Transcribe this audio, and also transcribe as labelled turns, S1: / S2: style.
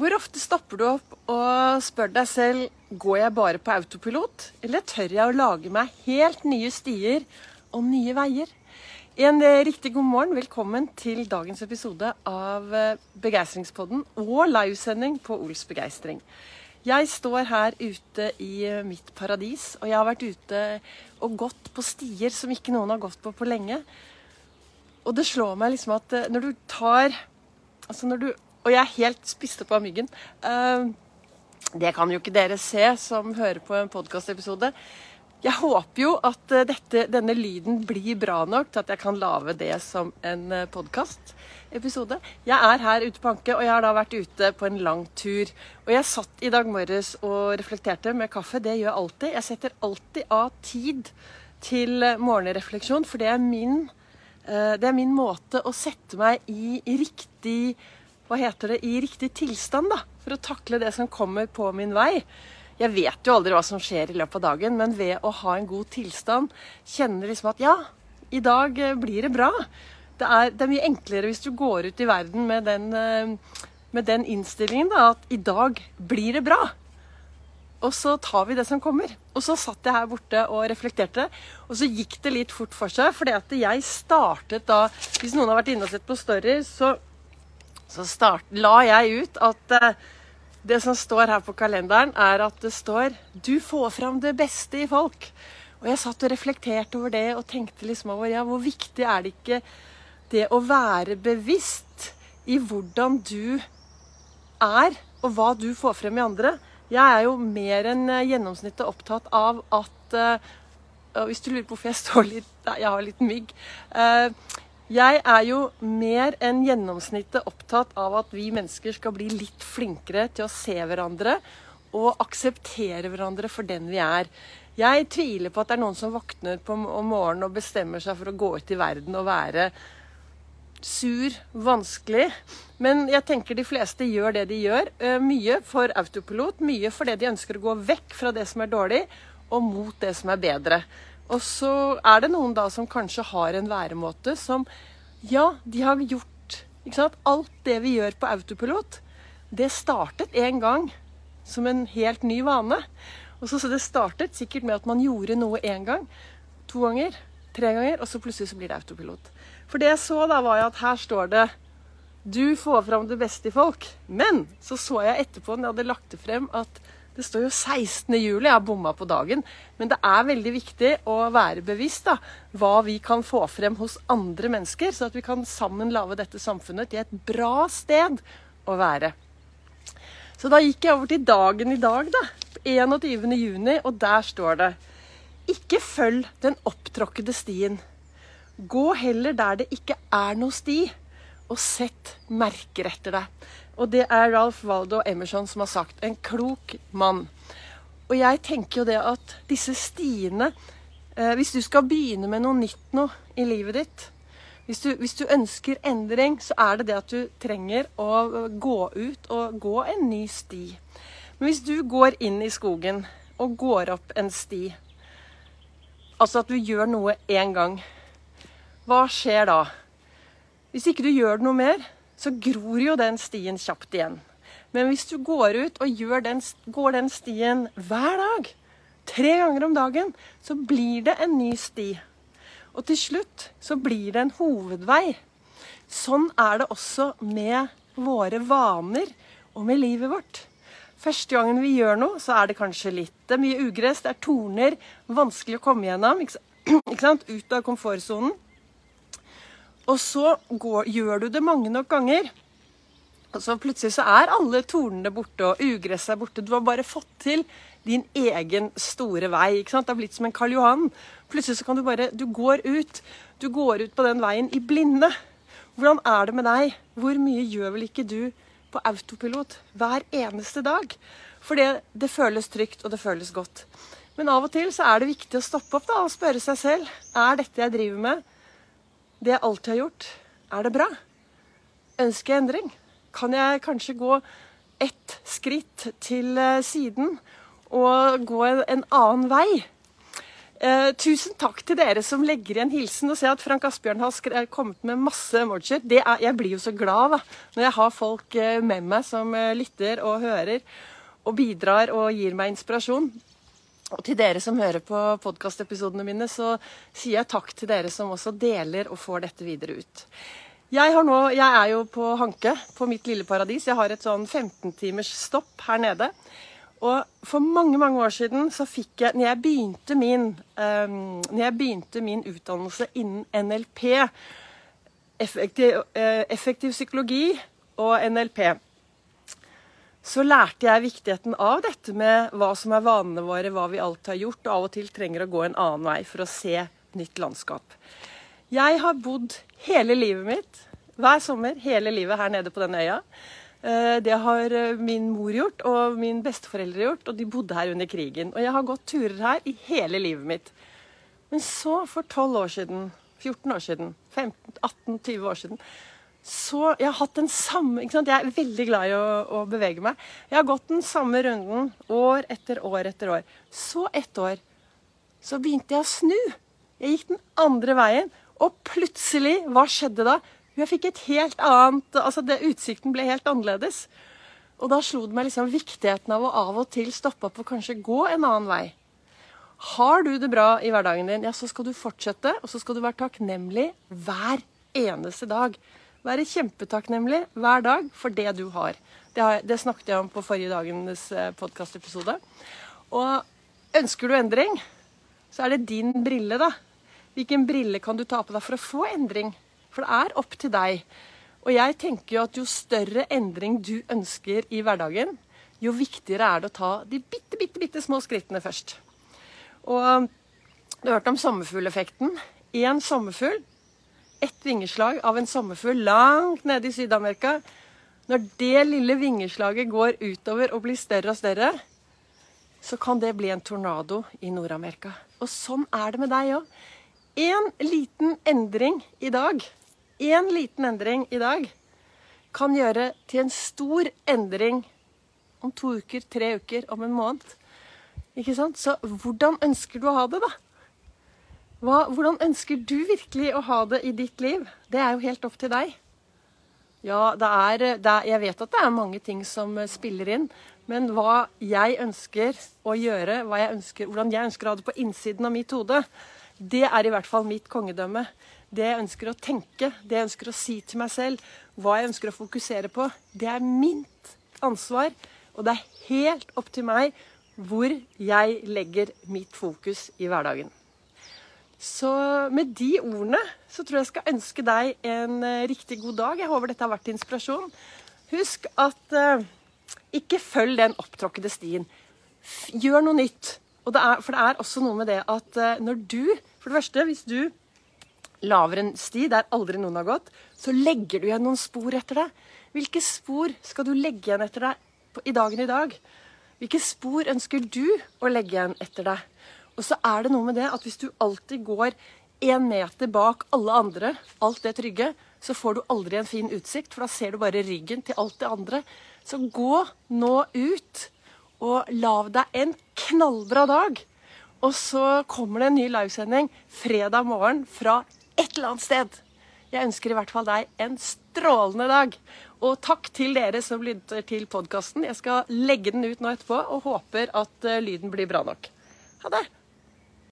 S1: Hvor ofte stopper du opp og spør deg selv går jeg bare på autopilot, eller tør jeg å lage meg helt nye stier og nye veier? En eh, riktig god morgen. Velkommen til dagens episode av eh, Begeistringspodden og livesending på Ols begeistring. Jeg står her ute i eh, mitt paradis, og jeg har vært ute og gått på stier som ikke noen har gått på på lenge. Og det slår meg liksom at når du tar Altså når du og jeg er helt spist opp av myggen. Uh, det kan jo ikke dere se som hører på en podkastepisode. Jeg håper jo at uh, dette, denne lyden blir bra nok til at jeg kan lage det som en uh, podkastepisode. Jeg er her ute på Anke, og jeg har da vært ute på en lang tur. Og jeg satt i dag morges og reflekterte med kaffe. Det gjør jeg alltid. Jeg setter alltid av tid til morgenrefleksjon, for det er min, det er min måte å sette meg i riktig hva heter det, i riktig tilstand da, for å takle det som kommer på min vei. Jeg vet jo aldri hva som skjer i løpet av dagen, men ved å ha en god tilstand, kjenne liksom at ja, i dag eh, blir det bra. Det er, det er mye enklere hvis du går ut i verden med den, eh, med den innstillingen da, at i dag blir det bra. Og så tar vi det som kommer. Og så satt jeg her borte og reflekterte. Og så gikk det litt fort for seg, fordi at jeg startet da Hvis noen har vært inne og sett på Story, så så start, la jeg ut at uh, det som står her på kalenderen, er at det står 'Du får fram det beste i folk'. Og jeg satt og reflekterte over det og tenkte liksom over ja, hvor viktig er det ikke det å være bevisst i hvordan du er, og hva du får frem i andre. Jeg er jo mer enn eh, gjennomsnittet opptatt av at uh, Hvis du lurer på hvorfor jeg står litt Jeg har litt mygg. Uh, jeg er jo mer enn gjennomsnittet opptatt av at vi mennesker skal bli litt flinkere til å se hverandre og akseptere hverandre for den vi er. Jeg tviler på at det er noen som våkner om morgenen og bestemmer seg for å gå ut i verden og være sur, vanskelig. Men jeg tenker de fleste gjør det de gjør. Eh, mye for autopilot, mye fordi de ønsker å gå vekk fra det som er dårlig, og mot det som er bedre. Og så er det noen da som kanskje har en væremåte som Ja, de har gjort ikke sant? Alt det vi gjør på autopilot, det startet en gang som en helt ny vane. Og så, så Det startet sikkert med at man gjorde noe én gang, to ganger, tre ganger, og så plutselig så blir det autopilot. For det jeg så da, var jo at her står det du får fram det beste i folk. Men så så jeg etterpå, når jeg hadde lagt det frem, at det står jo 16. juli, jeg har bomma på dagen. Men det er veldig viktig å være bevisst da, hva vi kan få frem hos andre mennesker, så at vi kan sammen lage dette samfunnet til et bra sted å være. Så da gikk jeg over til dagen i dag, da. 21. juni, og der står det Ikke følg den opptråkkede stien. Gå heller der det ikke er noe sti, og sett merker etter deg. Og det er Ralph Waldo Emerson som har sagt. En klok mann. Og jeg tenker jo det at disse stiene eh, Hvis du skal begynne med noe nytt nå i livet ditt hvis du, hvis du, ønsker endring, så er det det at du trenger å gå ut og gå en ny sti. Men hvis du går inn i skogen og går opp en sti, altså at du gjør noe én gang, hva skjer da? Hvis ikke du gjør noe mer, så gror jo den stien kjapt igjen. Men hvis du går ut og den, går den stien hver dag, tre ganger om dagen, så blir det en ny sti. Og til slutt så blir det en hovedvei. Sånn er det også med våre vaner og med livet vårt. Første gangen vi gjør noe, så er det kanskje litt det er mye ugress, det er torner, vanskelig å komme gjennom. Ikke sant? Ut av komfortsonen. Og så går, gjør du det mange nok ganger. Og så plutselig så er alle tornene borte, og ugresset er borte. Du har bare fått til din egen store vei. ikke sant? Det har blitt som en Karl Johan. Plutselig så kan du bare Du går ut. Du går ut på den veien i blinde. Hvordan er det med deg? Hvor mye gjør vel ikke du på autopilot hver eneste dag? For det, det føles trygt, og det føles godt. Men av og til så er det viktig å stoppe opp da, og spørre seg selv er dette jeg driver med, det jeg alltid har gjort, er det bra? Ønsker jeg endring? Kan jeg kanskje gå ett skritt til eh, siden og gå en annen vei? Eh, tusen takk til dere som legger igjen hilsen. og ser at Frank Asbjørn har kommet med masse emojier. Jeg blir jo så glad da, når jeg har folk eh, med meg som eh, lytter og hører og bidrar og gir meg inspirasjon. Og til dere som hører på podkastepisodene mine, så sier jeg takk til dere som også deler og får dette videre ut. Jeg, nå, jeg er jo på Hanke, på mitt lille paradis. Jeg har et sånn 15 timers stopp her nede. Og for mange mange år siden så fikk jeg Når jeg begynte min, um, jeg begynte min utdannelse innen NLP, effektiv, uh, effektiv psykologi og NLP, så lærte jeg viktigheten av dette med hva som er vanene våre, hva vi alltid har gjort, og av og til trenger å gå en annen vei for å se nytt landskap. Jeg har bodd hele livet mitt, hver sommer, hele livet her nede på denne øya. Eh, det har eh, min mor gjort, og min besteforeldre gjort, og de bodde her under krigen. Og jeg har gått turer her i hele livet mitt. Men så, for 12 år siden, 14 år siden, 15, 18, 20 år siden, så jeg har hatt den samme ikke sant? Jeg er veldig glad i å, å, bevege meg. Jeg har gått den samme runden år etter år etter år. Så ett år så begynte jeg å snu. Jeg gikk den andre veien, og plutselig, hva skjedde da? Jeg fikk et helt annet altså det, Utsikten ble helt annerledes. Og da slo det meg liksom viktigheten av å av og til stoppe opp og kanskje gå en annen vei. Har du det bra i hverdagen din, ja, så skal du fortsette, og så skal du være takknemlig hver eneste dag. Være kjempetakknemlig hver dag for det du har. Det, har, det snakket jeg om på forrige dagens eh, podkastepisode. Og ønsker du endring, så er det din brille, da. Hvilken brille kan du ta på deg for å få endring? For det er opp til deg. Og jeg tenker jo at jo større endring du ønsker i hverdagen, jo viktigere er det å ta de bitte, bitte, bitte små skrittene først. Og du har hørt om sommerfugleffekten. Én sommerfugl, ett vingeslag av en sommerfugl langt nede i Syd-Amerika. Når det lille vingeslaget går utover og blir større og større, så kan det bli en tornado i Nord-Amerika. Og sånn er det med deg òg. En liten endring i dag én liten endring i dag kan gjøre til en stor endring om to uker, tre uker, om en måned. Ikke sant? Så hvordan ønsker du å ha det, da? Hva, hvordan ønsker du virkelig å ha det i ditt liv? Det er jo helt opp til deg. Ja, det er, det er, jeg vet at det er mange ting som spiller inn. Men hva jeg ønsker å gjøre, jeg ønsker, hvordan jeg ønsker å ha det på innsiden av mitt hode, det er i hvert fall mitt kongedømme det jeg ønsker å tenke, det jeg ønsker å si til meg selv, hva jeg ønsker å fokusere på, det er mitt ansvar. Og det er helt opp til meg hvor jeg legger mitt fokus i hverdagen. Så med de ordene så tror jeg jeg skal ønske deg en uh, riktig god dag. Jeg håper dette har vært inspirasjon. Husk at eh, ikke følg den opptråkkede stien. Gjør noe nytt. Det er, for det er også noe med det at eh, når du For det første, hvis du laver en sti der aldri noen har gått, så legger du igjen noen spor etter deg. Hvilke spor skal du legge igjen etter deg i dagen i dag? Hvilke spor ønsker du å legge igjen etter deg? Og så er det noe med det at hvis du alltid går én meter bak alle andre, alt det trygge, så får du aldri en fin utsikt, for da ser du bare ryggen til alt det andre. Så gå nå ut og lag deg en knallbra dag. Og så kommer det en ny livesending fredag morgen fra et eller annet sted. Jeg ønsker i hvert fall deg en strålende dag. Og takk til dere som lytter til podkasten. Jeg skal legge den ut nå etterpå og håper at eh, lyden blir bra nok. Ha det!